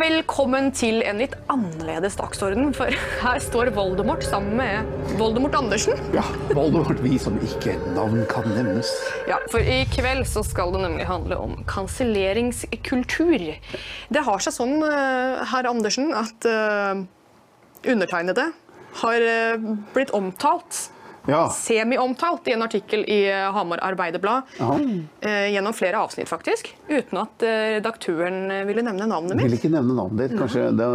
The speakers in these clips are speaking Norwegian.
velkommen til en litt annerledes dagsorden. For her står Voldemort sammen med Voldemort Andersen. Ja, Voldemort, vi som ikke navn kan nevnes. Ja, For i kveld så skal det nemlig handle om kanselleringskultur. Det har seg sånn, eh, herr Andersen, at uh, undertegnede har eh, blitt omtalt Ja, semi-omtalt i en artikkel i eh, Hamar Arbeiderblad. Eh, gjennom flere avsnitt, faktisk. Uten at eh, redaktøren eh, ville nevne navnet vil mitt. ikke nevne navnet ditt. Kanskje det,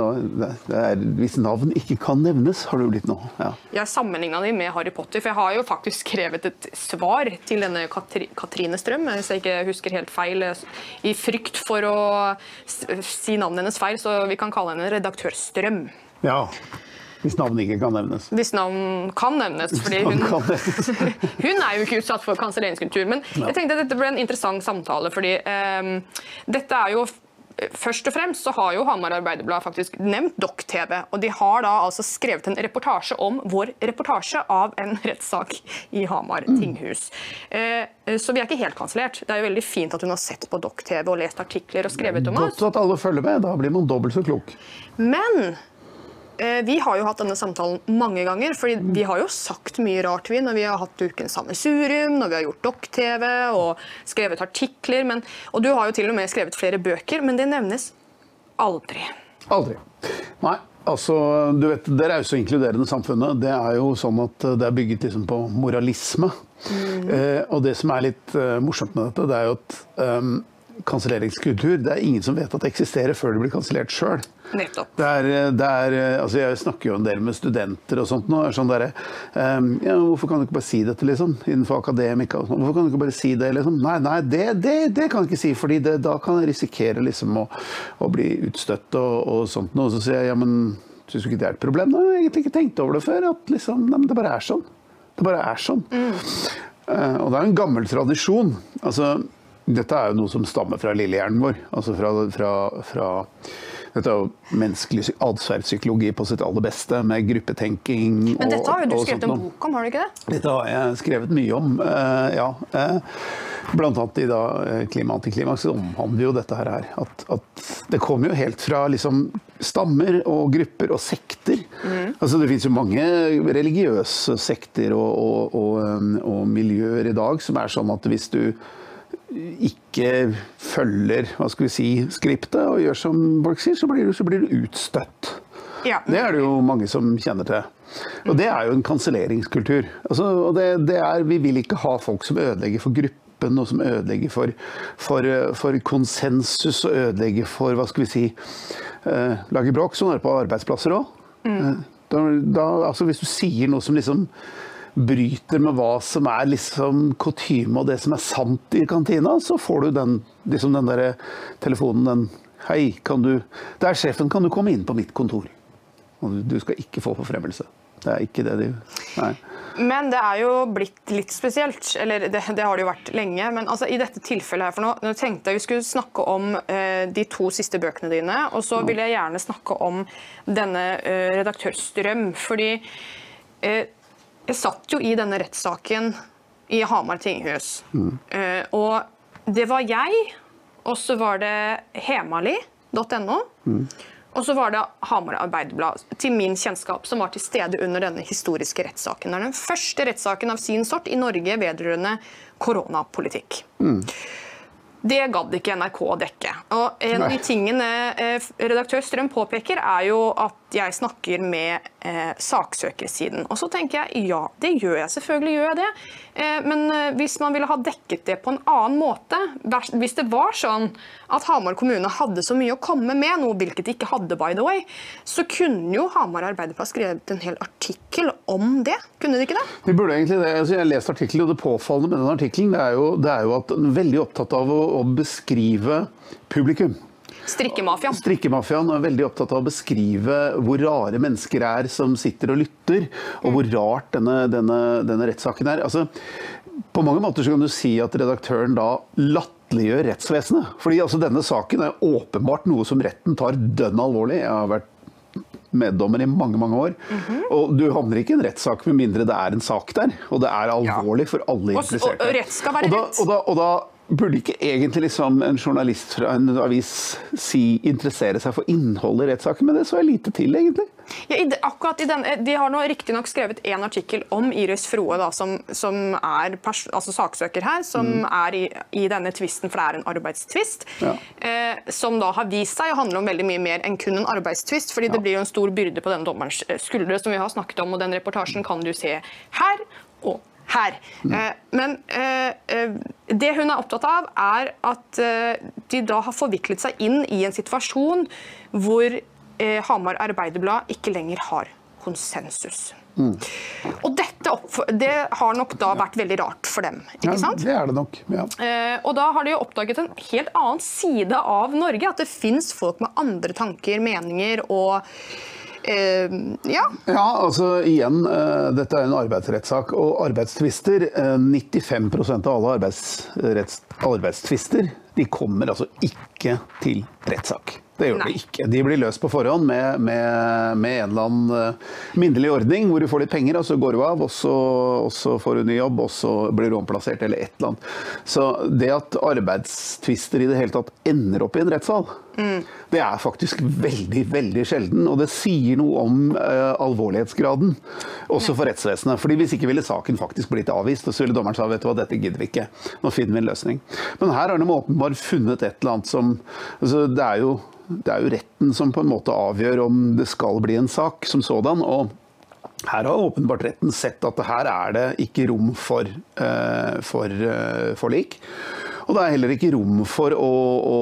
det er, Hvis navn ikke kan nevnes, har det blitt nå. Ja. Jeg sammenligna de med Harry Potter, for jeg har jo faktisk skrevet et svar til denne Katri Katrine Strøm, hvis jeg ikke husker helt feil, i frykt for å si navnet hennes feil, så vi kan kalle henne redaktør Strøm. ja. Hvis navn ikke kan nevnes. Hvis navn kan nevnes, fordi hun, hun er jo ikke utsatt for kanselleringskultur. Men jeg tenkte at dette ble en interessant samtale, fordi um, dette er jo Først og fremst så har jo Hamar Arbeiderblad faktisk nevnt Dokk-TV. Og de har da altså skrevet en reportasje om vår reportasje av en rettssak i Hamar tinghus. Eh, så vi er ikke helt kansellert. Det er jo veldig fint at hun har sett på Dokk-TV og lest artikler og skrevet om oss. Godt at alle følger med. Da blir man dobbelt så klok. Men vi har jo hatt denne samtalen mange ganger, fordi vi har jo sagt mye rart vi når vi har hatt Ukens sammensurium, når vi har gjort Dokk-TV og skrevet artikler. Men, og du har jo til og med skrevet flere bøker, men det nevnes aldri. Aldri. Nei. Altså, du vet, Det rause og inkluderende samfunnet det er jo sånn at det er bygget liksom på moralisme. Eh, og det som er litt eh, morsomt med dette, det er jo at um, kanselleringskultur det er ingen som vet at det eksisterer før det blir kansellert sjøl. Altså jeg snakker jo en del med studenter og sånt nå. Sånn der, um, ja, hvorfor kan du ikke bare si dette, liksom? Innenfor akademika. og sånn. Hvorfor kan du ikke bare si det, liksom? Nei, nei, det, det, det kan jeg ikke si, fordi det, da kan jeg risikere liksom å, å bli utstøtt og, og sånt noe. Så sier jeg ja, men syns du ikke det er et problem? Da har jeg egentlig ikke tenkt over det før. At liksom, nei, det bare er sånn. Det bare er sånn. Eh, og det er en gammel tradisjon. Altså, dette er jo noe som stammer fra lillehjernen vår. Altså fra, fra, fra dette er jo menneskelig psy- atferdspsykologi på sitt aller beste, med gruppetenking. og Men dette har jo du skrevet en bok om, har du ikke det? Dette har jeg skrevet mye om, eh, ja. Eh, blant annet i da, eh, Klima antiklimaks omhandler jo dette her. At, at det kommer jo helt fra liksom, stammer og grupper og sekter. Altså Det fins jo mange religiøse sekter og, og, og, og miljøer i dag som er sånn at hvis du ikke følger hva skal vi si, skriptet og gjør som folk sier, så blir du, så blir du utstøtt. Ja. Det er det jo mange som kjenner til. Og det er jo en kanselleringskultur. Altså, det, det er, vi vil ikke ha folk som ødelegger for gruppen, og som ødelegger for, for, for konsensus og ødelegger for hva skal vi si eh, Lager bråk. Sånn er det på arbeidsplasser òg. Da, da, altså, hvis du sier noe som liksom bryter med hva som er liksom kutyme og det som er sant i kantina, så får du den, liksom den der telefonen, den Hei, kan du Det er sjefen, kan du komme inn på mitt kontor? Og du, skal ikke få forfremmelse. Det er ikke det de Nei. Men det er jo blitt litt spesielt. Eller det, det har det jo vært lenge. Men altså, i dette tilfellet her for nå, nå tenkte jeg vi skulle snakke om eh, de to siste bøkene dine. Og så vil jeg gjerne snakke om denne eh, redaktør Strøm. Fordi eh, jeg satt jo i denne rettssaken i Hamar tinghus. Mm. og det var jeg, og så var det hemali.no. Og så var det Hamar Arbeiderblad, til min kjennskap, som var til stede under denne historiske rettssaken. Det er den første rettssaken av sin sort i Norge vedrørende koronapolitikk. Det gadd ikke NRK å dekke. Og en av de tingene eh, redaktør Strøm påpeker, er jo at jeg snakker med eh, saksøkersiden. Og så tenker jeg ja, det gjør jeg. Selvfølgelig gjør jeg det. Eh, men eh, hvis man ville ha dekket det på en annen måte, hvis det var sånn at Hamar kommune hadde så mye å komme med, noe hvilket de ikke hadde, by the way, så kunne jo Hamar Arbeiderplass skrevet en hel artikkel om det. Kunne de ikke det? Vi burde egentlig det. Altså, jeg har lest artikkelen, og det påfallende med den artikkelen er er jo at den er veldig opptatt av å, å beskrive publikum. Strikkemafiaen. Strikkemafiaen er veldig opptatt av å beskrive hvor rare mennesker er som sitter og lytter, og hvor rart denne, denne, denne rettssaken er. Altså, på mange måter så kan du si at redaktøren da latterliggjør rettsvesenet. Fordi altså, denne saken er åpenbart noe som retten tar dønn alvorlig. Jeg har vært meddommer i mange mange år. Og du havner ikke i en rettssak med mindre det er en sak der. Og det er alvorlig for alle Og- og- impliserte. og rett skal være og da, rett. Og da, og da Burde ikke egentlig liksom en journalist fra en avis si, interessere seg for innholdet i rettssaken, men det så jeg lite til, egentlig. Ja, i, akkurat i denne, De har nå riktignok skrevet en artikkel om Iris Froe, da, som, som er altså saksøker her, som Mm. er i, i denne tvisten, for det er en arbeidstvist. Ja. Eh, som da har vist seg å handle om veldig mye mer enn kun en arbeidstvist. fordi det blir jo en stor byrde på denne dommerens eh, skuldre, som vi har snakket om. og Den reportasjen kan du se her og her. Eh, men eh, eh, det hun er opptatt av, er at de da har forviklet seg inn i en situasjon hvor Hamar Arbeiderblad ikke lenger har konsensus. Og dette det har nok da vært veldig rart for dem. ikke Ja, sant? det er det nok. ja. Og da har de jo oppdaget en helt annen side av Norge. At det fins folk med andre tanker, meninger og Ja. Ja, altså igjen, eh, dette er en arbeidsrettssak, og arbeidstvister eh, 95% av alle arbeidstvister de kommer altså ikke til rettssak. Det gjør Nei. de ikke. De blir løst på forhånd med, med, med en eller annen eh, minnelig ordning hvor du får litt penger, og så går du av, og så, og så får du ny jobb, og så blir du omplassert, eller et eller annet. Så det at arbeidstvister i det hele tatt ender opp i en rettssal, det er faktisk veldig, veldig sjelden. Og det sier noe om uh, alvorlighetsgraden, også for rettsvesenet. Fordi hvis ikke ville saken faktisk blitt avvist, og så ville dommeren sagt vet du hva, dette gidder vi ikke, nå finner vi en løsning. Men her har de åpenbart funnet et eller annet som altså, det, er jo, det er jo retten som på en måte avgjør om det skal bli en sak som sådan. og her har åpenbart retten sett at her er det ikke rom for, eh, for eh, forlik. Og det er heller ikke rom for å, å,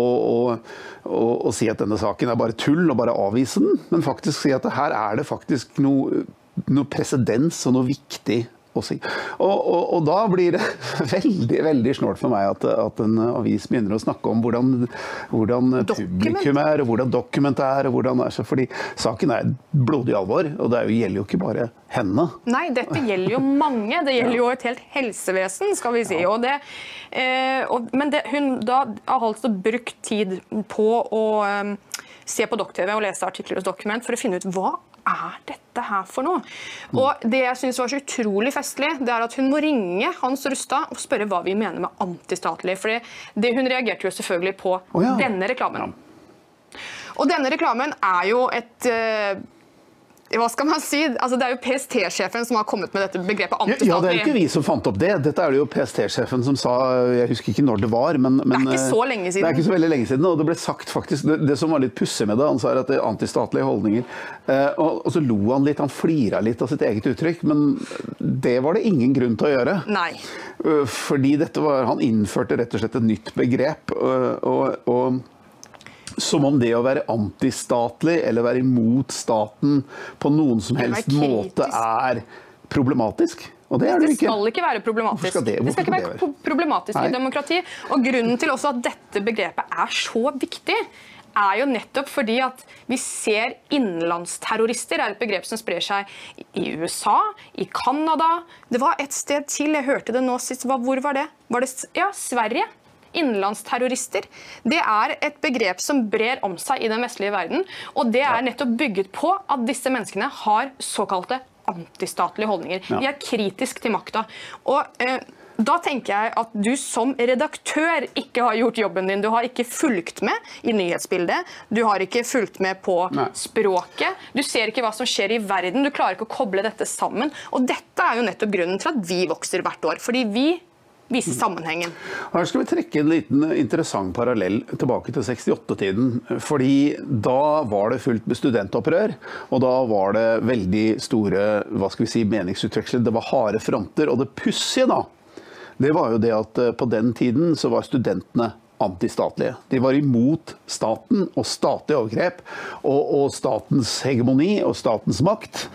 å, å, si at denne saken er bare tull og bare avvise den, men faktisk si at her er det faktisk noe, noe presedens og noe viktig å si. Og, og, og da blir det veldig veldig snålt for meg at, at en avis begynner å snakke om hvordan, hvordan publikum er, og hvordan dokument er. og hvordan er Fordi saken er blodig alvor, og det er jo, gjelder jo ikke bare henne. Nei, dette gjelder jo mange. Det gjelder jo et helt helsevesen, skal vi si. Og det, eh, og, men det, hun da har altså brukt tid på å eh, se på Dokk-TV og lese artikler hos Dokument for å finne ut hva er dette her for noe? Og Det jeg synes var så utrolig festlig, det er at hun må ringe Hans Rustad og spørre hva vi mener med antistatlig. For det, hun reagerte jo selvfølgelig på oh, ja. denne reklamen. Og denne reklamen er jo et eh, hva skal man si? Altså, det er jo PST-sjefen som har kommet med dette begrepet antistatlig. ja, det er jo ikke vi som fant opp det. Dette er det jo PST-sjefen som sa Jeg husker ikke når det var, men, men Det er ikke så lenge siden. Det er ikke så veldig lenge siden, og det ble sagt faktisk Det, det som var litt pussig med det, han sa at det er antistatlige holdninger. Eh, og, og så lo han litt, han flira litt av sitt eget uttrykk, men det var det ingen grunn til å gjøre. Nei. Eh, Fordi dette var Han innførte rett og slett et nytt begrep. og, og som om det å være antistatlig eller være imot staten på noen som helst måte er problematisk. Og det er det Det ikke. skal ikke være problematisk. Skal det- det skal ikke være problematisk Nei. i demokrati. Og Grunnen til også at dette begrepet er så viktig, er jo nettopp fordi at vi ser innenlandsterrorister er et begrep som sprer seg i USA, i Canada. Det var et sted til, jeg hørte det nå sist. Hvor var det? Var det ja, Sverige? Innenlandsterrorister. Det er et begrep som brer om seg i den vestlige verden. Og det er nettopp bygget på at disse menneskene har såkalte antistatlige holdninger. De er kritisk til makta. Og eh, da tenker jeg at du som redaktør ikke har gjort jobben din. Du har ikke fulgt med i nyhetsbildet. Du har ikke fulgt med på Nei. språket. Du ser ikke hva som skjer i verden. Du klarer ikke å koble dette sammen. Og dette er jo nettopp grunnen til at vi vokser hvert år. Fordi vi viser sammenhengen. Her skal vi trekke en liten interessant parallell tilbake til 68-tiden. Fordi da var det fullt med studentopprør, og da var det veldig store hva skal vi si, meningsutveksler. Det var harde fronter. Og det pussige da, det var jo det at eh, på den tiden så var studentene antistatlige. De var imot staten og statlige overgrep og, og statens hegemoni og statens makt.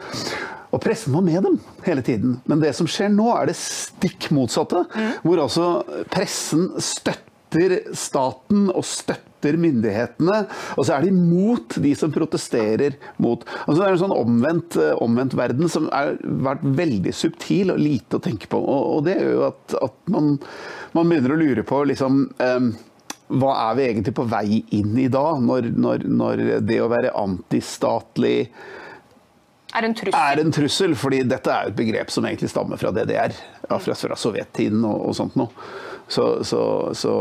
Og pressen var med dem hele tiden. Men det som skjer nå, er det stikk motsatte. Hvor altså pressen støtter staten og støtter myndighetene. Og så er de mot de som protesterer mot altså Det er en sånn omvendt, eh, omvendt verden som har vært veldig subtil og lite å tenke på. Og, og det gjør jo at, at man, man begynner å lure på liksom um, hva er vi egentlig på vei inn i da, når, når, når det å være antistatlig Er en er en trussel, fordi dette er et begrep som egentlig stammer fra DDR, fra, fra sovjettiden og, og sånt noe. Så, så, så,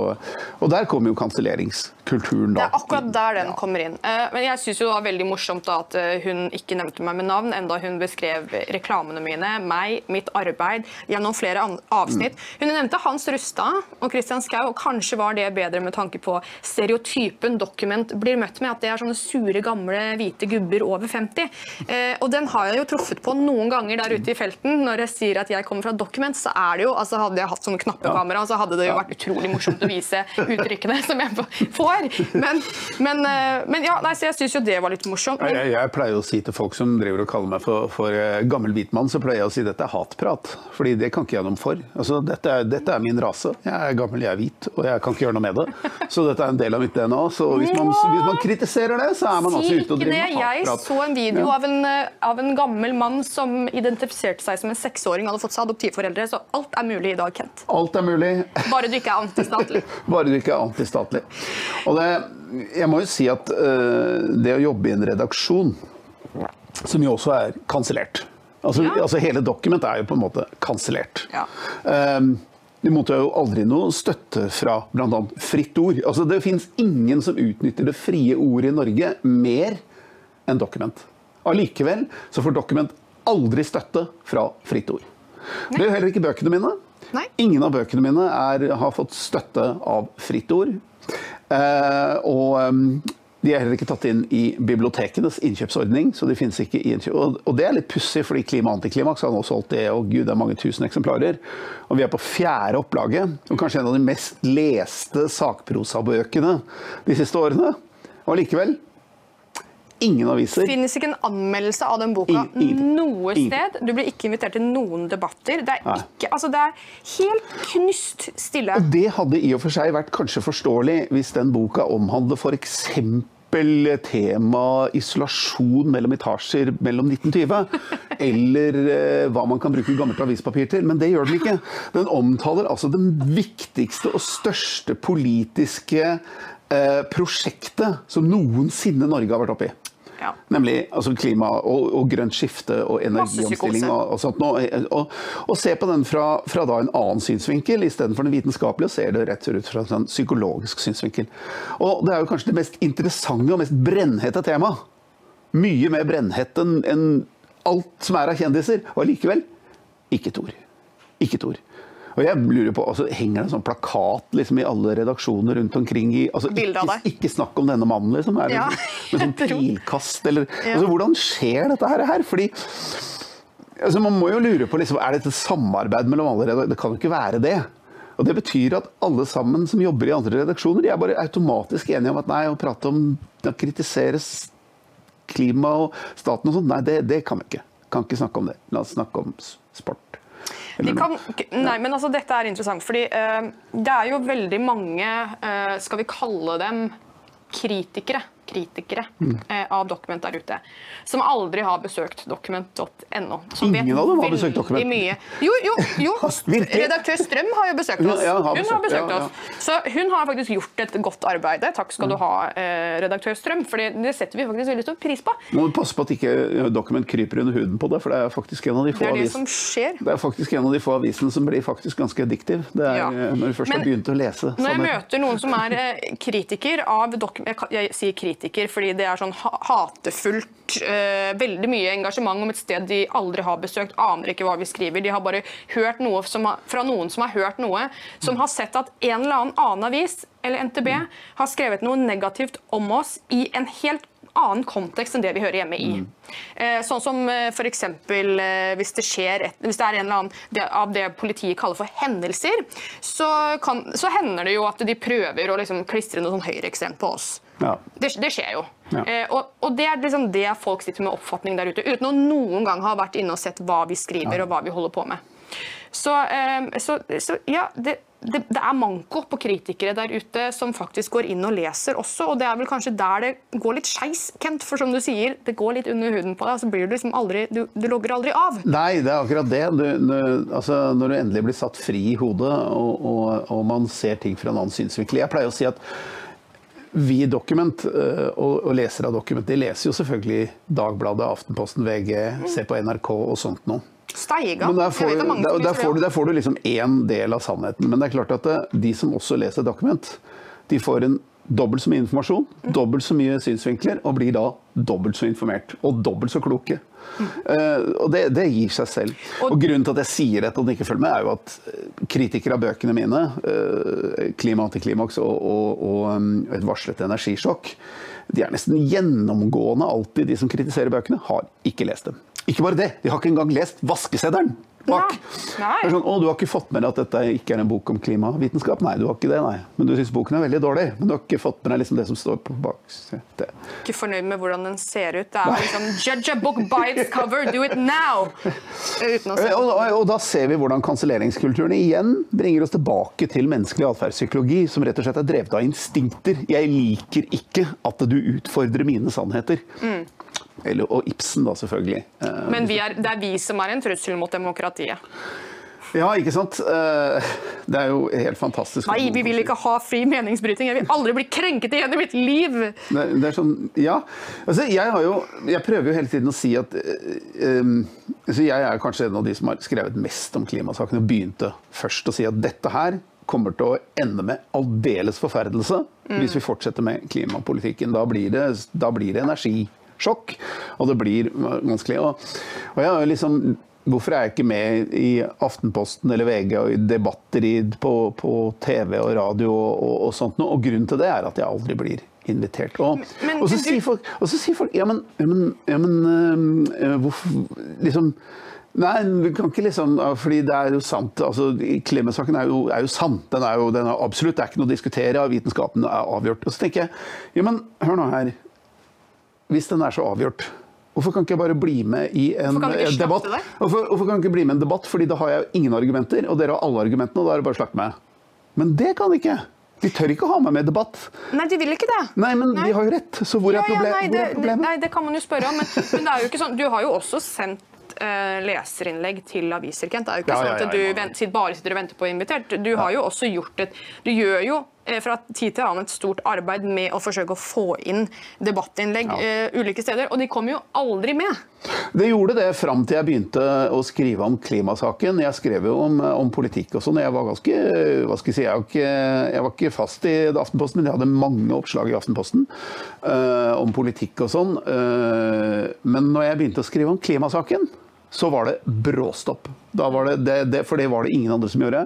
og der kommer jo kanselleringskulturen, Det er akkurat der den kommer inn. Eh, Men jeg syns det var veldig morsomt da at eh, hun ikke nevnte meg med navn, enda hun beskrev reklamene mine, meg, mitt arbeid, gjennom flere avsnitt. Hun nevnte Hans Rustad og Christian Schou, og kanskje var det bedre med tanke på stereotypen Document blir møtt med, at det er sånne sure, gamle, hvite gubber over 50. Eh, Og den har jeg jo truffet på noen ganger der ute i felten. Når jeg sier at jeg kommer fra Document, så er det jo altså Hadde jeg hatt sånne knappekamera, så hadde det jo vært utrolig morsomt å vise uttrykkene som jeg får. Men, men, eh, men ja, nei, så jeg syns jo det var litt morsomt. Jeg, Men, jeg, jeg pleier å si til folk som driver og kaller meg for, for eh, gammel hvit mann, så pleier jeg å si dette er hatprat. Fordi det kan ikke jeg noe for. Altså, dette, er, dette er min rase. Jeg er gammel, jeg er hvit, og jeg kan ikke gjøre noe med det. Så dette er en del av mitt DNA. Så hvis man, hvis man kritiserer det, så er man altså ute og driver med hatprat. Jeg så en video av, en, eh, av en gammel mann som identifiserte seg som en seksåring, hadde fått seg adoptivforeldre, så alt er mulig i dag, Kent. Alt er mulig. Bare du ikke er antistatlig. Bare du ikke er antistatlig. Og det, jeg må jo si at uh, det å jobbe i en redaksjon, som jo også er kansellert altså, Ja. altså Hele Document er jo på en måte kansellert. Ja. Um, de mottar jo aldri noe støtte fra bl.a. Fritt Ord. Altså, det fins ingen som utnytter det frie ordet i Norge mer enn Dokument. Allikevel så får Dokument aldri støtte fra Fritt Ord. Det gjør heller ikke bøkene mine. Nei. Ingen av bøkene mine er, har fått støtte av Fritt Ord. Eh, og um, de er heller ikke tatt inn i bibliotekenes innkjøpsordning. så de finnes ikke i innkjøp. Og, og det er litt pussig, fordi Klima Antiklimaks har nå solgt det, og gud, det er mange tusen eksemplarer. Og vi er på fjerde opplaget, og kanskje en av de mest leste sakprosabøkene de siste årene. Og allikevel ingen aviser. finnes ikke en anmeldelse av den boka Ingen- noe sted. Du blir ikke invitert til noen debatter. Det er, ikke, altså det er helt knust stille. Og det hadde i og for seg vært kanskje forståelig hvis den boka omhandler f.eks. tema isolasjon mellom etasjer mellom 1920. Eller eh, hva man kan bruke gammelt avispapir til. Men det gjør den ikke. Den omtaler altså den viktigste og største politiske eh, prosjektet som noensinne Norge har vært oppi. Ja. Nemlig altså klima og, og grønt skifte og energiomstilling. Og, og, sånt nå. og, og se på den fra, fra en annen synsvinkel istedenfor den vitenskapelige, og ser det rett ut fra en sånn psykologisk synsvinkel. Og Det er jo kanskje det mest interessante og mest brennhette temaet. Mye mer brennhett enn alt som er av kjendiser. Og allikevel ikke et ord. Ikke et ord. Og jeg lurer på, altså, Henger det en sånn plakat liksom, i alle redaksjoner rundt omkring? i, altså, ikke, ikke snakk om denne mannen, liksom. Er det, Ja, med sånn pilkast, eller Ja. altså, Hvordan skjer dette her? Fordi altså, Man må jo lure på liksom, er det et samarbeid mellom alle redaksjoner. Det kan jo ikke være det. Og Det betyr at alle sammen som jobber i andre redaksjoner, de er bare automatisk enige om at nei, å prate om å kritisere klima og staten og sånn, nei, det, det kan vi ikke. Kan ikke snakke om det. La oss snakke om sport. De kan, nei, men altså, dette er interessant, fordi uh, det er jo veldig mange, uh, skal vi kalle dem kritikere, kritikere Mm. eh, av Document der ute, som aldri har besøkt document.no. Ingen av dem har besøkt Document. Mye. Jo, jo, jo. Redaktør Strøm har jo besøkt oss. ja, har hun har besøkt ja, oss. Så hun har faktisk gjort et godt arbeid. Takk skal du ha, eh, redaktør Strøm, for det setter vi faktisk veldig stor pris på. Må passe på at ikke eh, Document kryper under huden på deg, for det er faktisk en av de få Det er det som skjer. det er faktisk en av de få avisene som blir faktisk ganske addiktiv. Det er Ja. når du først Men har begynt å lese. Når jeg møter noen som er kritiker av Document jeg sier kritiker fordi det er sånn hatefullt, Uh, veldig mye engasjement om et sted de aldri har besøkt, aner ikke hva vi skriver. De har bare hørt noe som har, fra noen som har hørt noe, som har sett at en eller annen annen avis, eller NTB, har skrevet noe negativt om oss i en helt annen kontekst enn det vi hører hjemme i. Mm. sånn som f.eks. for eksempel eh, hvis det skjer et, hvis det er en eller annen det, av det politiet kaller for hendelser, så, kan, så hender det jo at de prøver å liksom klistre noe sånn høyreekstremt på oss. Ja. Det, det skjer jo. Ja. Eh, og, og det er liksom det folk sitter med oppfatning der ute, uten å noen gang ha vært inne og sett hva vi skriver og hva vi holder på med. Så, eh, så, så ja, det, det, det er manko på kritikere der ute som faktisk går inn og leser også. Og det er vel kanskje der det går litt skeis, Kent. For som du sier, det går litt under huden på deg, så blir du liksom aldri Du, du logger aldri av. Nei, det er akkurat det. Du, du, altså, når du endelig blir satt fri i hodet, og, og, og man ser ting fra en annen synsvinkel Jeg pleier å si at vi i Document eh, og, lesere av Document de leser jo selvfølgelig Dagbladet, Aftenposten, VG, ser på NRK og sånt noe. Steiga. Men der får, du, det er der, der, får du, der får du liksom én del av sannheten. Men det er klart at det, de som også leser dokument, de får en dobbelt så mye informasjon, dobbelt så mye synsvinkler, og blir da dobbelt så informert. Og dobbelt så kloke. Eh, og det, det gir seg selv. Og- Og grunnen til at jeg sier dette og de ikke følger med, er jo at eh, kritikere av bøkene mine, uh, 'Klima antiklimaks' og, og, og um, 'Et varslet energisjokk', de er nesten gjennomgående alltid, de som kritiserer bøkene, har ikke lest dem. Ikke bare det, de har ikke engang lest vaskeseddelen bak. Nei. Sånn, å, du har ikke fått med deg at dette ikke er en bok om klimavitenskap? Nei, du har ikke det, nei. Men du syns boken er veldig dårlig. Men du har ikke fått med deg liksom det som står på baksetet. Ikke fornøyd med hvordan den ser ut. Det er liksom Judge a book by its cover, do it now! Uten å se. Og, og, og da ser vi hvordan kanselleringskulturen igjen bringer oss tilbake til menneskelig atferdspsykologi, som rett og slett er drevet av instinkter. Jeg liker ikke at du utfordrer mine sannheter. Eller, og Ibsen, da, selvfølgelig. Eh, Men vi er, det er vi som er en trussel mot demokratiet. Ja, ikke sant? Eh, Det er jo helt fantastisk. Nei, vi vil ikke ha fri meningsbryting. Jeg vil aldri bli krenket igjen i mitt liv! Det, det er sånn, ja. Altså, jeg, har jo, jeg prøver jo hele tiden å si at um, altså, Jeg er kanskje en av de som har skrevet mest om klimasaken, og begynte først å si at dette her kommer til å ende med aldeles forferdelse hvis vi fortsetter med klimapolitikken. Da blir det, da blir det energisjokk, og det blir vanskelig. Og, og jeg har liksom Hvorfor er jeg ikke med i Aftenposten eller VG og i debatter på, på TV og radio og, og, sånt noe? Og grunnen til det er at jeg aldri blir invitert. Og, Men- og, så, sier folk, og så sier folk Ja, men, ja, men, ja, men øh, hvorfor Liksom Nei, du kan ikke liksom Fordi det er jo sant. altså Klimasaken er jo, er jo sant. Den er jo den er absolutt, det er ikke noe å diskutere. Vitenskapen er avgjort. Og så tenker jeg Ja, men hør nå her. Hvis den er så avgjort, hvorfor kan ikke jeg bare bli med i en Hvorfor eh, debatt? Hvorfor, hvorfor kan jeg ikke bli med i en debatt? Fordi da har jeg ingen argumenter, og dere har alle argumentene, og da er det bare å slakte meg. Men det kan de ikke. De tør ikke ha meg med i debatt. Nei, de vil ikke det. Nei, men Nei. de har jo rett. Så hvor er, Ja, ja, nei, hvor er problemet? Nei, det kan man jo spørre om, men, men det er jo ikke sånn. Du har jo også sendt eh, leserinnlegg til aviser, Kent. Det er jo ikke Ja, sånn at du vent, bare sitter og venter på å bli invitert. Du har jo også gjort et Du gjør jo fra tid til annen et stort arbeid med å forsøke å få inn debattinnlegg ja. ulike steder, og de kommer jo aldri med. Det gjorde det fram til jeg begynte å skrive om klimasaken. Jeg skrev jo om, om politikk og sånn. Jeg var ganske hva skal jeg si, jeg var ikke, jeg var ikke fast i Aftenposten, men jeg hadde mange oppslag i Aftenposten uh, om politikk og sånn. Uh, men når jeg begynte å skrive om klimasaken, så var det bråstopp. Det, det, det, for det var det ingen andre som gjorde.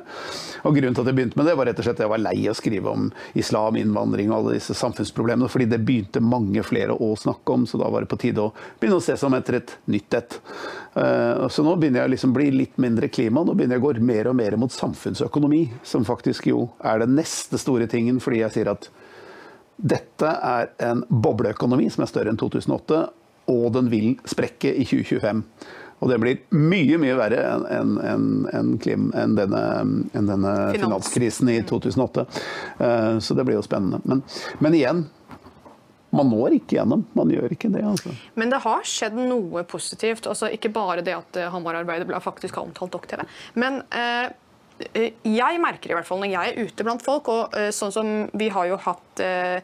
Og Grunnen til at jeg begynte med det, var rett og slett at jeg var lei av å skrive om islam, innvandring og alle disse samfunnsproblemene. Fordi det begynte mange flere å snakke om, så da var det på tide å begynne å se som etter et nytt et. Eh, så nå begynner jeg liksom å bli litt mindre klima. Nå begynner jeg å gå mer og mer mot samfunnsøkonomi, som faktisk jo er den neste store tingen, fordi jeg sier at dette er en bobleøkonomi som er større enn 2008, og den vil sprekke i 2025. Og det blir mye mye verre enn en, en, en denne, enn denne Finans. finanskrisen i 2008. Eh, Så det blir jo spennende. Men, men igjen, man når ikke gjennom. Man gjør ikke det. altså. Men det har skjedd noe positivt. altså Ikke bare det at eh, Hamar Arbeiderblad faktisk har omtalt Dokk-TV. Men eh, eh, jeg merker i hvert fall når jeg er ute blant folk, og eh, sånn som vi har jo hatt eh,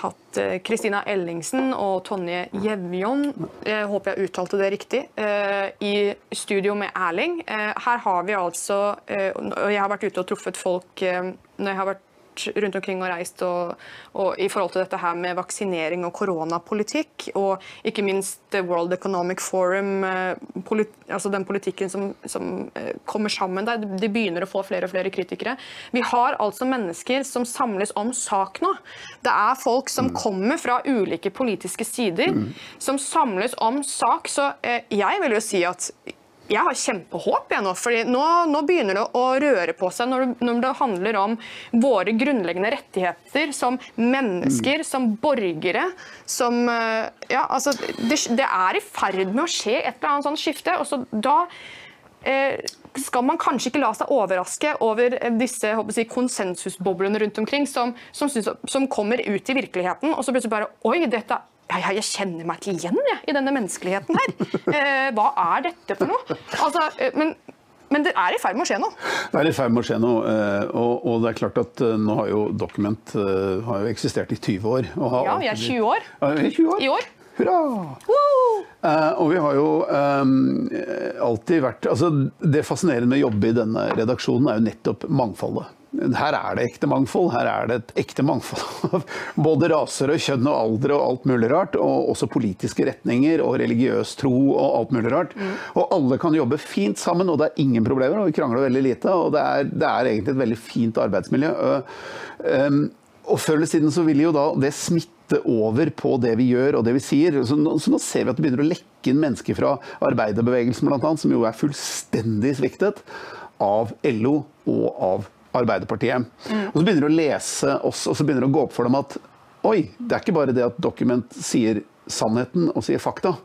hatt eh, Kristina Ellingsen og Tonje Jevjon, jeg håper jeg uttalte det riktig, eh, i studio med Erling. Eh, Her har vi altså eh, Jeg har vært ute og truffet folk eh, når jeg har vært rundt omkring og reist og, og i forhold til dette her med vaksinering og koronapolitikk, og ikke minst World Economic Forum, eh, polit, altså den politikken som, som eh, kommer sammen der. De begynner å få flere og flere kritikere. Vi har altså mennesker som samles om sak nå. Det er folk som kommer fra ulike politiske sider, som samles om sak. Så eh, jeg vil jo si at jeg har kjempehåp jeg nå, fordi nå, nå begynner det å røre på seg når det, når det handler om våre grunnleggende rettigheter som mennesker, som borgere, som eh, Ja, altså det, det er i ferd med å skje et eller annet sånt skifte, og så da eh, skal man kanskje ikke la seg overraske over disse jeg konsensusboblene rundt omkring som, som, som kommer ut i virkeligheten, og så plutselig bare Oi, dette ja, ja, jeg kjenner meg ikke igjen jeg, i denne menneskeligheten her. Eh, hva er dette for noe? Altså, eh, men, men det er i ferd med å skje noe. Det er i ferd med å skje noe. eh, Og, og det er klart at eh, nå har jo Document har jo eksistert i 20 år. Ja, vi er alltid- 20 år. Ja, vi er 20 år. I år. Hurra! Uh, og vi har jo um, alltid vært altså Det fascinerende med å jobbe i denne redaksjonen er jo nettopp mangfoldet. Her er det ekte mangfold. Her er det et ekte mangfold av både raser og kjønn og alder og alt mulig rart. Og også politiske retninger og religiøs tro og alt mulig rart. Mm. Og alle kan jobbe fint sammen, og det er ingen problemer. Og vi krangler veldig lite. Og det er, det er egentlig et veldig fint arbeidsmiljø. Um, og før eller siden så vil jo da det smitte over på det vi gjør og det vi sier. Så nå, så nå ser vi at det begynner å lekke inn mennesker fra arbeiderbevegelsen bl.a., som jo er fullstendig sviktet av LO og av Arbeiderpartiet. Mm. Og så begynner de å lese oss, og så begynner det å gå opp for dem at oi, det er ikke bare det at Dokument sier sannheten og sier fakta.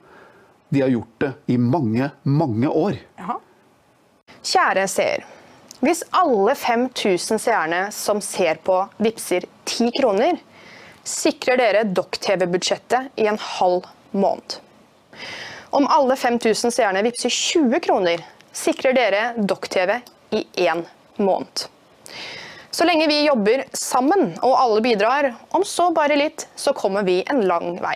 De har gjort det i mange, mange år. Jaha. Kjære seer. Hvis alle 5000 seerne som ser på, vippser 10 kroner, sikrer dere Dokk-TV-budsjettet i en halv måned. Om alle 5000 seerne vippser 20 kroner, sikrer dere Dokk-TV i én måned. Så lenge vi jobber sammen og alle bidrar, om så bare litt, så kommer vi en lang vei.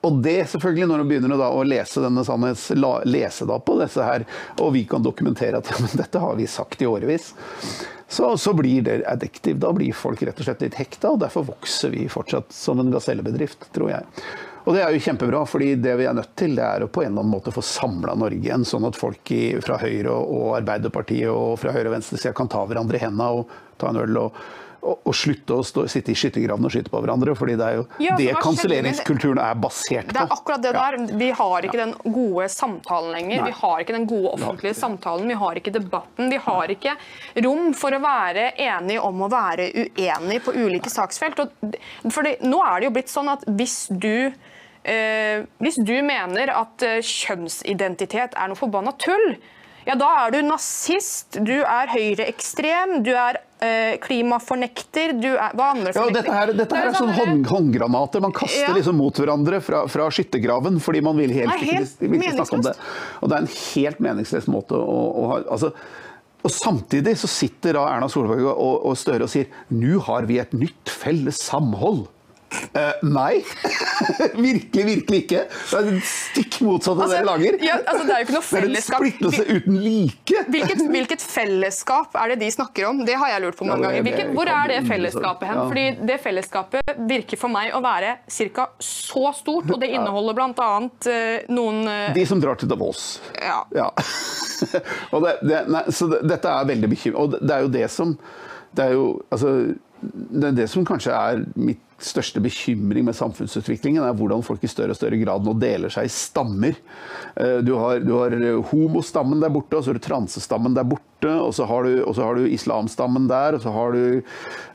Og det selvfølgelig, når du begynner å lese denne sannhets, lese da på disse her, og vi kan dokumentere at ja, men dette har vi sagt i årevis, så, så, blir det addictive. Da blir folk rett og slett litt hekta, og derfor vokser vi fortsatt som en gasellebedrift, tror jeg. Og det er jo kjempebra, fordi det vi er nødt til, det er å på en eller annen måte få samla Norge igjen, sånn at folk i, fra Høyre og Arbeiderpartiet og fra høyre- og venstresida kan ta hverandre i hendene og ta en øl og og, slutte å stå, sitte i skyttergravene og skyte på hverandre. fordi det er jo ja, det kanselleringskulturen er basert på. Det er akkurat det der. Vi har ikke den gode samtalen lenger. Nei. Vi har ikke den gode offentlige samtalen. Vi har ikke debatten. Vi har ikke rom for å være enige om å være uenige på ulike saksfelt. fordi nå er det jo blitt sånn at hvis du Eh, hvis du mener at eh, kjønnsidentitet er noe forbanna tull, ja, da er du nazist, du er høyreekstrem, du er eh, klimafornekter, du er Hva andre fornekter? Ja, dette her, dette her er, sånn hånd, håndgranater man kaster ja. liksom mot hverandre fra, fra skyttergraven fordi man vil helt, Nei, helt ikke, vil snakke om det. Og det er en helt meningsløs måte å, å ha altså, og Samtidig så sitter da Erna Solberg og, og Støre og sier nå har vi et nytt felles samhold. Uh, nei. virkelig, virkelig ikke. Det er stikk motsatt av altså, det dere lager. Ja, altså, det er jo ikke noe fellesskap. Det er en splittelse uten like. Hvilket, hvilket, fellesskap er det de snakker om? Det har jeg lurt på mange ja, ganger. Hvilket, hvor er det fellesskapet hen? Ja. Fordi Det fellesskapet virker for meg å være ca. så stort, og det inneholder bl.a. Uh, eh, noen uh... De som drar til Davos. Ja. ja. det, det, nei, så det, dette er veldig bekymrende. Og det er jo det som Det er jo altså, det, er det som kanskje er mitt største bekymring med samfunnsutviklingen er hvordan folk i større og større grad nå deler seg i stammer. Eh, du har, du har homostammen der borte, og så har du transestammen der borte og så har du, har du islamstammen der, og så har du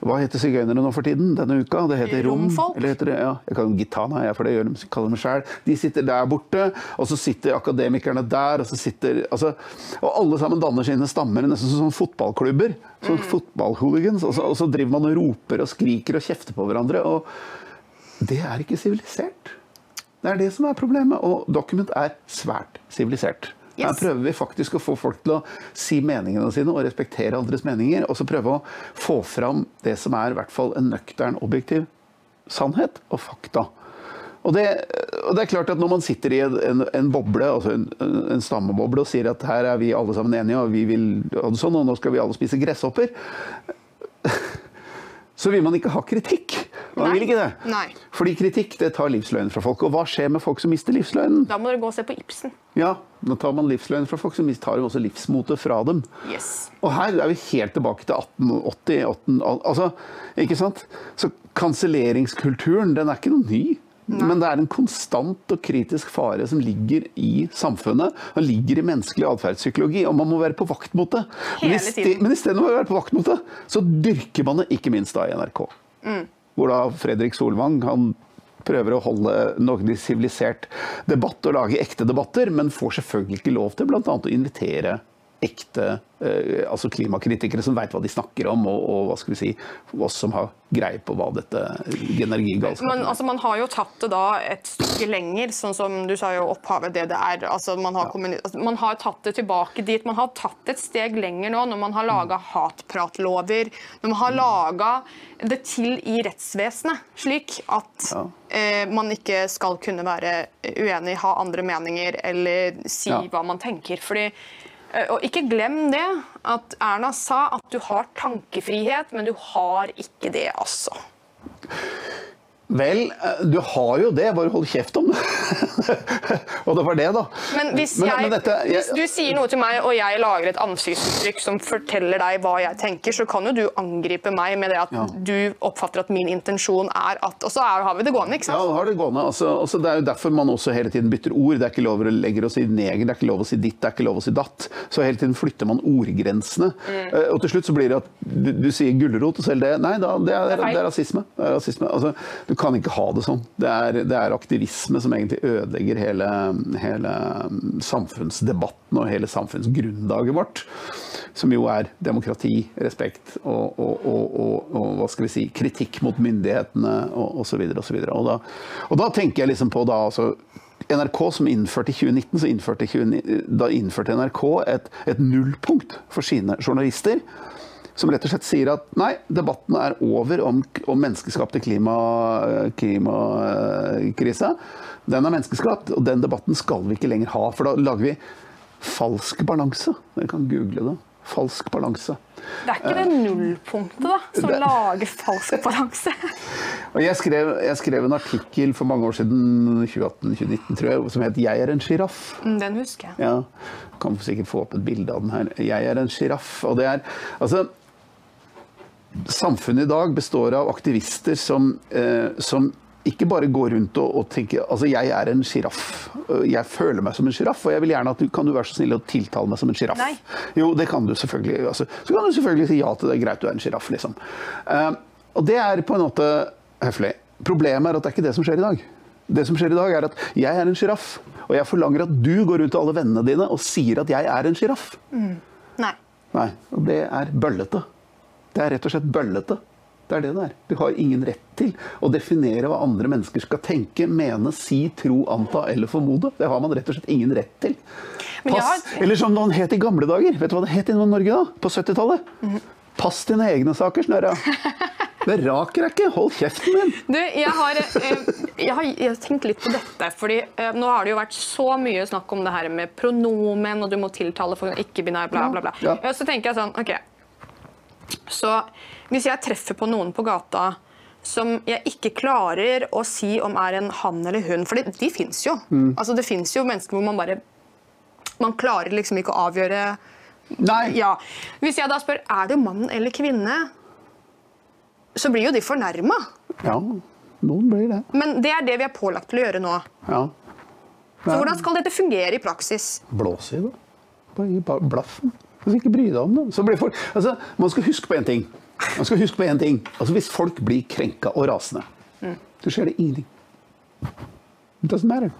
Hva heter sigøynere nå for tiden denne uka? Det heter rom. Eller heter det, ja, jeg kan gitana, jeg, for det gjør de, kaller de sjæl. De sitter der borte, og så sitter akademikerne der, og så sitter altså, Og alle sammen danner sine stammer, nesten som fotballklubber. Sånn mm. fotballhooligans. Og, og, så driver man og roper og skriker og kjefter på hverandre. Og det er ikke sivilisert. Det er det som er problemet. Og Document er svært sivilisert. Yes. Her prøver vi faktisk å få folk til å si meningene sine og respektere andres meninger. Og så prøve å få fram det som er i hvert fall en nøktern, objektiv sannhet og fakta. Og det, og det, er klart at Når man sitter i en, en boble, altså en, en, stammeboble og sier at her er vi alle sammen enige, og vi vil det sånn, og nå skal vi alle spise gresshopper så vil man ikke ha kritikk. Man Nei. vil ikke det. Nei. Fordi kritikk det tar livsløgnen fra folk. Og hva skjer med folk som mister livsløgnen? Da må dere gå og se på Ibsen. Ja, da tar man livsløgnen fra folk, så tar man også livsmotet fra dem. Yes. Og her er vi helt tilbake til 1880. 18, altså, ikke sant? Så kanselleringskulturen, den er ikke noe ny. Nei. Men det er en konstant og kritisk fare som ligger i samfunnet. Den ligger i menneskelig atferdspsykologi, og man må være på vakt mot det. Hele tiden. Men istedenfor å være på vakt mot det, så dyrker man det ikke minst da i NRK. Mm. Hvor da Fredrik Solvang han prøver å holde noe sivilisert debatt og lage ekte debatter, men får selvfølgelig ikke lov til bl.a. å invitere ekte eh, altså klimakritikere som veit hva de snakker om, og, og, hva skal vi si, oss som har greie på hva dette energigalskapen Men altså, man har jo tatt det da et stykke lenger, sånn som du sa jo opphavet DDR. Altså, man, har ja. altså, man har tatt det tilbake dit. Man har tatt et steg lenger nå når man har laga hatpratlover. Når man har mm. laga det til i rettsvesenet, slik at ja. eh, man ikke skal kunne være uenig, ha andre meninger eller si ja. hva man tenker. fordi Eh, og ikke glem det at Erna sa at du har tankefrihet, men du har ikke det, altså. Vel, eh, du har jo det, bare hold kjeft om det. og det var det, da. Men, hvis, jeg, men dette, jeg, hvis, du sier noe til meg, og jeg lager et ansiktsuttrykk som forteller deg hva jeg tenker, så kan jo du angripe meg med det at ja. du oppfatter at min intensjon er at Og så er, har vi det gående, ikke sant? Ja, har det gående. Altså, altså, det er jo derfor man også hele tiden bytter ord. Det er ikke lov å legge å si neger, det er ikke lov å si ditt, det er ikke lov å si datt. Så hele tiden flytter man ordgrensene. Mm. Uh, og til slutt så blir det at du, du sier gulrot, og selv det Nei, da, det, er, det, er, det er rasisme. Det er rasisme. Altså, du kan ikke ha det sånn. Det er, det er aktivisme som egentlig ødelegger hele, hele, samfunnsdebatten og hele samfunnsgrunnlaget vårt. Som jo er demokrati, respekt og, og, og, og hva skal vi si, kritikk mot myndighetene og osv. Og, så og, da, og da tenker jeg liksom på da altså NRK som innførte i 2019, så innførte 20, da innførte NRK et, et nullpunkt for sine journalister som rett og slett sier at nei, debatten er over om, om menneskeskapte klimakrisa. Klima, den er menneskeskapt, og den debatten skal vi ikke lenger ha. For da lager vi falsk balanse. Dere kan google det. Falsk balanse. Det er ikke det nullpunktet da, som det... lager falsk balanse. jeg, skrev, jeg, skrev, en artikkel for mange år siden, 2018-2019 tror jeg, som het 'Jeg er en sjiraff'. Mm, den husker jeg. Ja, Kan sikkert få opp et bilde av den her. 'Jeg er en sjiraff'. Og det er altså samfunnet i dag består av aktivister som, eh, som ikke bare går rundt og, og, tenker altså jeg er en sjiraff. Jeg føler meg som en sjiraff, og jeg vil gjerne at du kan du være så snill å tiltale meg som en sjiraff. Jo, det kan du selvfølgelig. Altså, så kan du selvfølgelig si ja til det. Greit, du er en sjiraff, liksom. Uh, og det er på en måte høflig. Problemet er at det er ikke det som skjer i dag. Det som skjer i dag, er at jeg er en sjiraff, og jeg forlanger at du går rundt til alle vennene dine og sier at jeg er en sjiraff. Mm. Nei. Nei. Og det er bøllete. Det er rett og slett bøllete. Det er det det er. Du har ingen rett til å definere hva andre mennesker skal tenke, mene, si, tro, anta eller formode. Det har man rett og slett ingen rett til. Har... Eller som noen het i gamle dager. Vet du hva det het i Norge da? På 70-tallet? Mm. Pass dine egne saker, Snørra. Det raker deg ikke! Hold kjeften min! Du, jeg har, eh, jeg har, jeg har tenkt litt på dette. fordi eh, Nå har det jo vært så mye snakk om det her med pronomen, og du må tiltale for ikke-binær, bla, bla, bla. Ja. Så tenker jeg sånn, ok, så hvis jeg treffer på noen på gata som jeg ikke klarer å si om er en han eller hun, for de, de fins jo. Mm. Altså, det fins jo mennesker hvor man bare Man klarer liksom ikke å avgjøre. Ja. Hvis jeg da spør er du mann eller kvinne, så blir jo de fornærma. Ja, noen blir det. Men det er det vi er pålagt til å gjøre nå. Ja. Så hvordan skal dette fungere i praksis? Blås i det. Bare gi blaffen. Altså, ikke bry deg om det. Folk, altså, man skal huske på én ting. Man skal huske på en ting. Altså, hvis folk blir krenka og rasende, så skjer det ingenting. It doesn't matter.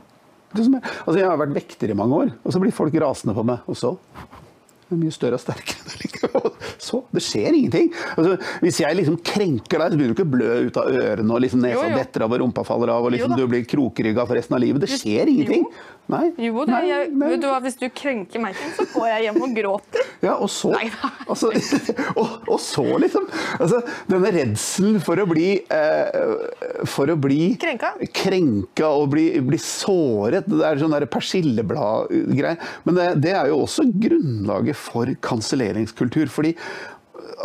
It doesn't matter. Altså, jeg har vært vekter i mange år, og så blir folk rasende på meg. Og så? Det er mye større og sterkere. Så, det skjer ingenting. Altså, hvis jeg liksom krenker deg, så begynner du ikke å blø ut av ørene, og liksom nesa detter av og rumpa faller av, og liksom du blir krokrygga for resten av livet. Det skjer ingenting. Nei. Jo, nei, jeg, nei. Du, hvis du krenker meg, så går jeg hjem og gråter. Ja, og så altså, og, og, så, liksom. Altså, denne redselen for å bli eh, For å bli krenka, krenka og bli, bli, såret. Det er sånn persillebladgreie. Men det, det er jo også grunnlaget for kanselleringskultur. fordi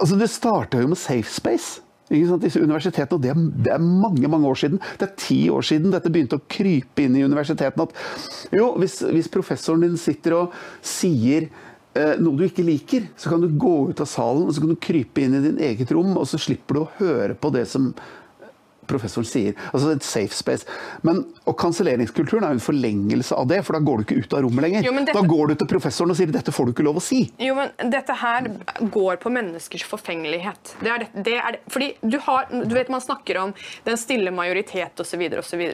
altså, det starta jo med safe space disse universitetene, og det er, det er, mange mange år siden. Det er ti år siden dette begynte å krype inn i universitetene. At jo, hvis, hvis professoren din sitter og sier eh, noe du ikke liker, så kan du gå ut av salen og så kan du krype inn i din eget rom, og så slipper du å høre på det som professoren sier. Altså et safe space. Men, og kanselleringskulturen er jo en forlengelse av det, for da går du ikke ut av rommet lenger. Jo, dette- Da går du til professoren og sier 'dette får du ikke lov å si'. Jo, men Dette her går på menneskers forfengelighet. Det er det, det er det. Fordi du har, du vet Man snakker om den stille majoritet osv.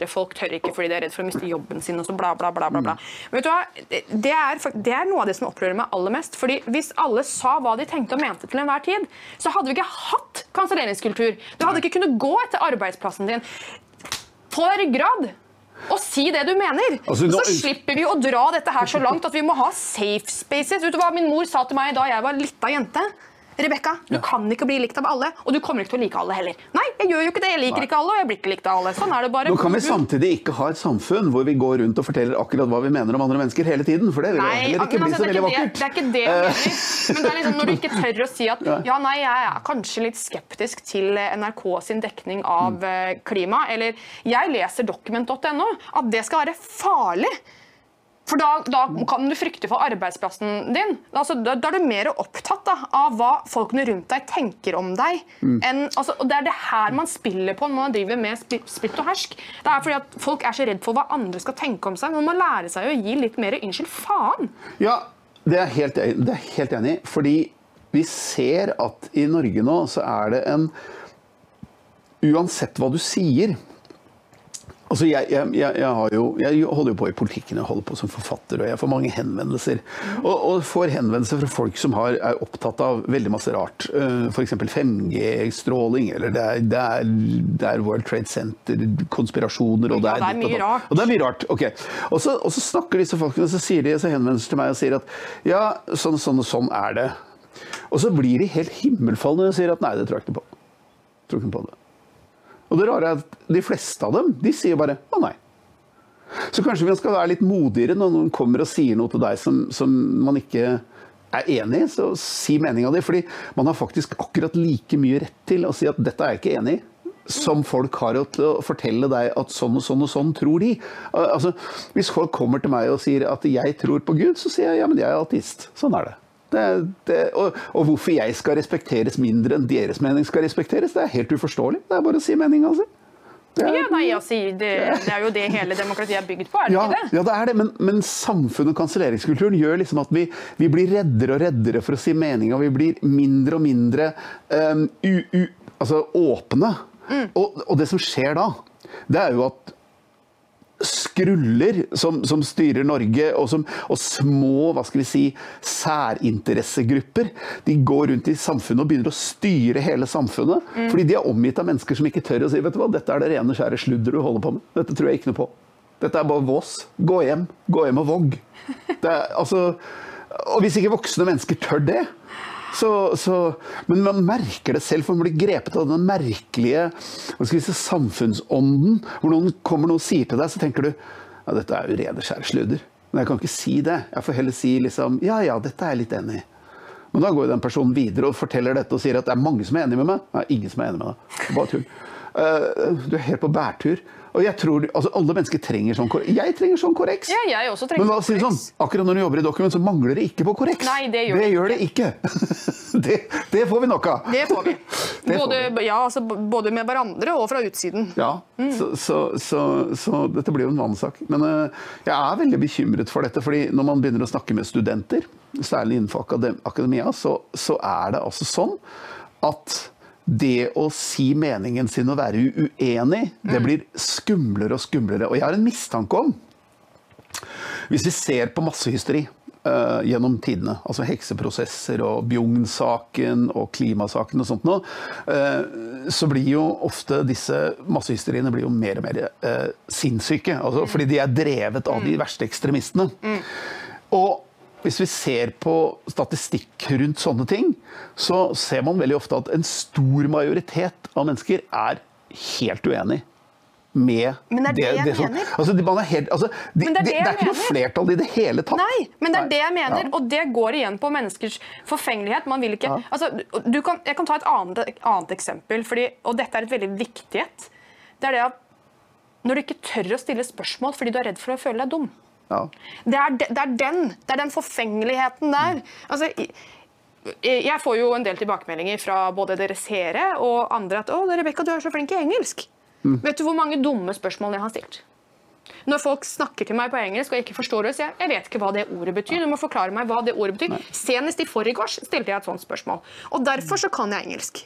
Folk tør ikke fordi de er redd for å miste jobben sin. og så bla bla bla, bla, bla. Men vet du hva? Det, er, det er noe av det som opprører meg aller mest. Fordi Hvis alle sa hva de tenkte og mente til enhver tid, så hadde vi ikke hatt kanselleringskultur. Du hadde ikke kunnet gå etter arbeidsplassen din på ryggrad og si det du mener. Altså, nå- så slipper vi å dra dette her så langt at vi må ha safe spaces. Vet du hva min mor sa til meg da jeg var lita jente? Rebekka, du kan ikke bli likt av alle, og du kommer ikke til å like alle heller. Nei, jeg gjør jo ikke det. Jeg liker Nei. ikke alle, og jeg blir ikke likt av alle. Sånn er det bare. Nå kan vi samtidig ikke ha et samfunn hvor vi går rundt og forteller akkurat hva vi mener om andre mennesker hele tiden, for det vil jo Nei, heller ikke bli altså, så det, er veldig vakkert. det er ikke det jeg mener. Men det er liksom når du ikke tør å si at Ja. ja, nei, jeg er kanskje litt skeptisk til eh, NRK sin dekning av eh, klima, eller jeg leser document.no, at det skal være farlig. For da, da kan du frykte for arbeidsplassen din. Altså, da, da er du mer opptatt da, av hva folkene rundt deg tenker om deg. Enn, altså, og Det er det her man spiller på når man driver med splitt og hersk. Det er fordi at Folk er så redd for hva andre skal tenke om seg. Man må lære seg å gi litt mer 'unnskyld, faen'. Ja, det er helt, det er helt enig i. Fordi vi ser at i Norge nå så er det en Uansett hva du sier Altså jeg, jeg, jeg, jo, jeg holder jo på i politikken, jeg holder på som forfatter, og jeg får mange henvendelser. Og, og får henvendelser fra folk som har, er opptatt av veldig masse rart. F.eks. 5G-stråling, eller det er, det, er, det er World Trade Center, konspirasjoner og det Ja, er, det er mye rart. Og det er mye rart. ok. Og så, og så snakker disse folkene, så sier de, så henvender de til meg og sier at ja, sånn, sånn og sånn er det. Og så blir de helt himmelfalne og sier at nei, det tror jeg ikke på. Tror ikke på det. Og det rare er at de fleste av dem, de sier bare å nei. Så kanskje vi skal være litt modigere når noen kommer og sier noe til deg som, som man ikke er enig i, så si meninga di. Fordi man har faktisk akkurat like mye rett til å si at dette er jeg ikke enig i. Som folk har til å fortelle deg at sånn og sånn og sånn tror de. Altså, hvis folk kommer til meg og sier at jeg tror på Gud, så sier jeg ja, men jeg er ateist. Sånn er det. Det, det og, og hvorfor jeg skal respekteres mindre enn deres mening skal respekteres, det er helt uforståelig. Det er bare å si meninga si. Ja, nei, altså, det, det er jo det hele demokratiet er bygd på, er det ja, ikke det? ja, det er det, men, men samfunnet og kanselleringskulturen gjør liksom at vi, vi blir reddere og reddere for å si meninga. Vi blir mindre og mindre um, u, u, altså åpne. Mm. Og, og det som skjer da, det er jo at skruller som, som styrer Norge, og, som, og små hva skal vi si, særinteressegrupper, de går rundt i samfunnet og begynner å styre hele samfunnet. Mm. Fordi de er omgitt av mennesker som ikke tør å si vet du hva, dette er det rene skjære sludder du holder på med. Dette tror jeg ikke noe på. Dette er bare vås. Gå hjem. Gå hjem og vogg. Det er, altså, og hvis ikke voksne mennesker tør det, så, så, men man merker det selv, for man blir grepet av den merkelige si, samfunnsånden. Hvor noen kommer noen og sier til deg, så tenker du ja, dette er jo rene skjære sludder. Men jeg kan ikke si det. Jeg får heller si liksom ja ja, dette er jeg litt enig i. Men da går jo den personen videre og forteller dette og sier at det er mange som er enig med meg. Nei, ingen som er enig med deg. Bare tull. Uh, du er helt på bærtur. Og jeg tror, altså Alle mennesker trenger sånn korreks. Jeg trenger sånn korreks. Ja, jeg også trenger Men hva sier si sånn, akkurat når du jobber i Document, så mangler det ikke på korreks. Nei, det gjør det, det gjør det ikke. det, det får vi nok av. Det får vi. Det får Både, ja, altså, både med hverandre og fra utsiden. Ja, så, så, så, så dette blir jo en vanesak. Men uh, jeg er veldig bekymret for dette, fordi når man begynner å snakke med studenter, særlig innenfor akademia, så, så er det altså sånn at det å si meningen sin og være uenig, det blir skumlere og skumlere. Og jeg har en mistanke om Hvis vi ser på massehysteri uh, gjennom tidene, altså hekseprosesser og Bjugn-saken og klimasaken og sånt noe, uh, så blir jo ofte disse massehysteriene blir jo mer og mer uh, sinnssyke. Altså, fordi de er drevet av de verste ekstremistene. Og hvis vi ser på statistikk rundt sånne ting, så ser man veldig ofte at en stor majoritet av mennesker er helt uenig med Men det er det jeg som- mener. Altså, de, man er helt, altså, de, Men det er det, det det, er ikke noe flertall i det hele tatt. Nei, men det er Nei. det jeg mener, Ja. og det går igjen på menneskers forfengelighet. Man vil ikke, Ja. altså, du kan, jeg kan ta et annet, annet eksempel, fordi, og dette er et veldig viktig et. Det er det at når du ikke tør å stille spørsmål fordi du er redd for å føle deg dum. Ja. Det er, de- det er den det er den forfengeligheten der. Altså, jeg får jo en del tilbakemeldinger fra både dere seere og andre at 'Å, Rebekka, du er så flink i engelsk'. Vet du hvor mange dumme spørsmål jeg har stilt? Når folk snakker til meg på engelsk og jeg ikke forstår det, så jeg, jeg vet ikke hva det ordet betyr. Du må forklare meg hva det ordet betyr. Senest i forgårs stilte jeg et sånt spørsmål. Og derfor så kan jeg engelsk.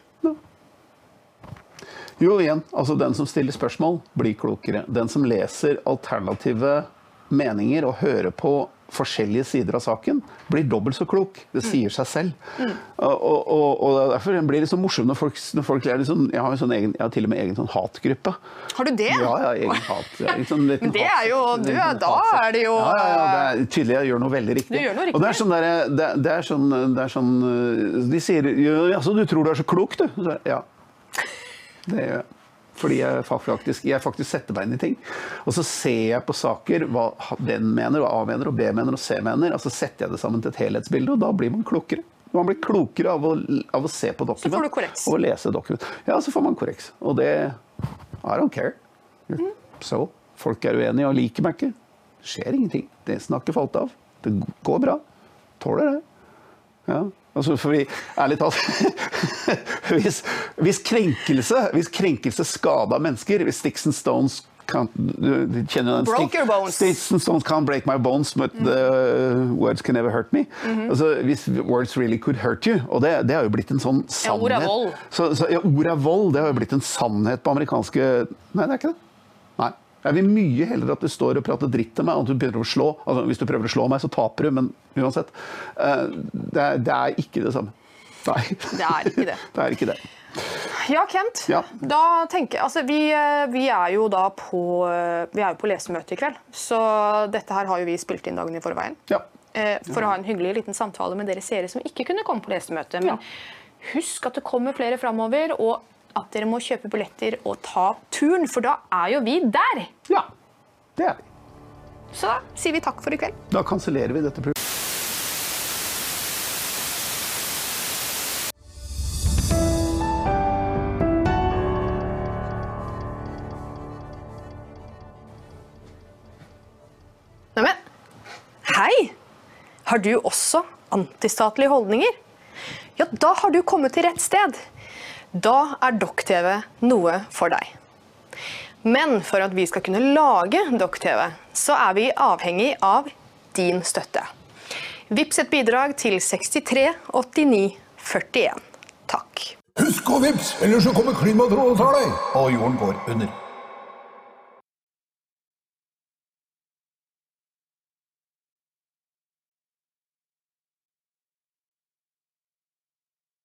Jo, igjen, altså den som stiller spørsmål, blir klokere. Den som leser alternative meninger og hører på forskjellige sider av saken, blir dobbelt så klok. Det sier seg selv. Og, og, og, og derfor blir det så morsomt når folk, når folk er liksom, jeg, har sånn egen, jeg har til og med egen sånn hatgruppe. Har du det? Ja, ja, egen hat. ja, liksom litt Men det er jo- du er- da er det jo, Ja, ja, ja, det er tydelig jeg gjør noe veldig riktig. Du gjør noe riktig. Og det er sånn der, det, det er sånn, det er sånn De sier ja, altså, du tror du er så klok, du? Så, ja. Det gjør jeg. Fordi jeg faktisk, jeg faktisk setter meg inn i ting. Og så ser jeg på saker hva den mener, og A mener, og B mener, og C mener. Og så setter jeg det sammen til et helhetsbilde, og da blir man klokere. Man blir klokere av å, av å se på dokument. får du korreks. Og lese dokument. Ja, så får man korreks. Og det I don't care. Så folk er uenige og liker meg ikke. Det skjer ingenting. Det snakker falt av. Det går bra. Tåler det. Ja. Altså, fordi, ærlig talt hvis, hvis krenkelse Hvis krenkelse skada mennesker Hvis Sticks and Stones can't, du, kjenner den and Stones can't break my bones But the words can never hurt me altså, Hvis words really could hurt you Og det, det har jo blitt en sånn sannhet. Ja, ord er vold. så, så, ja, ord er vold, det har jo blitt en sannhet på amerikanske Nei, det er ikke det. Jeg vil mye heller at du står og prater dritt til meg, og at du begynner å slå. Altså, hvis du prøver å slå meg, så taper du, men uansett. eh, det, er, det er ikke det samme. Nei. Det er ikke det. det er ikke det. Ja, Kent. Ja. Da tenker altså vi, eh, vi er jo da på, eh, vi er jo på lesemøte i kveld, så dette her har jo vi spilt inn dagen i forveien. Ja. For å ha en hyggelig liten samtale med dere seere som ikke kunne komme på lesemøte. Men husk at det kommer flere framover, og at dere må kjøpe billetter og ta turen, for da er jo vi der! ja. Det er vi. Så da sier vi takk for i kveld. Da kansellerer vi dette programmet. Neimen, hei! Har du også antistatlige holdninger? Ja, da har du kommet til rett sted. Da er Dokk-TV noe for deg. Men for at vi skal kunne lage Dokk-TV, så er vi avhengig av din støtte. Vips et bidrag til 63 89 41. Takk. Husk å vips, ellers så kommer klimatrollet og tar deg! Og jorden går under.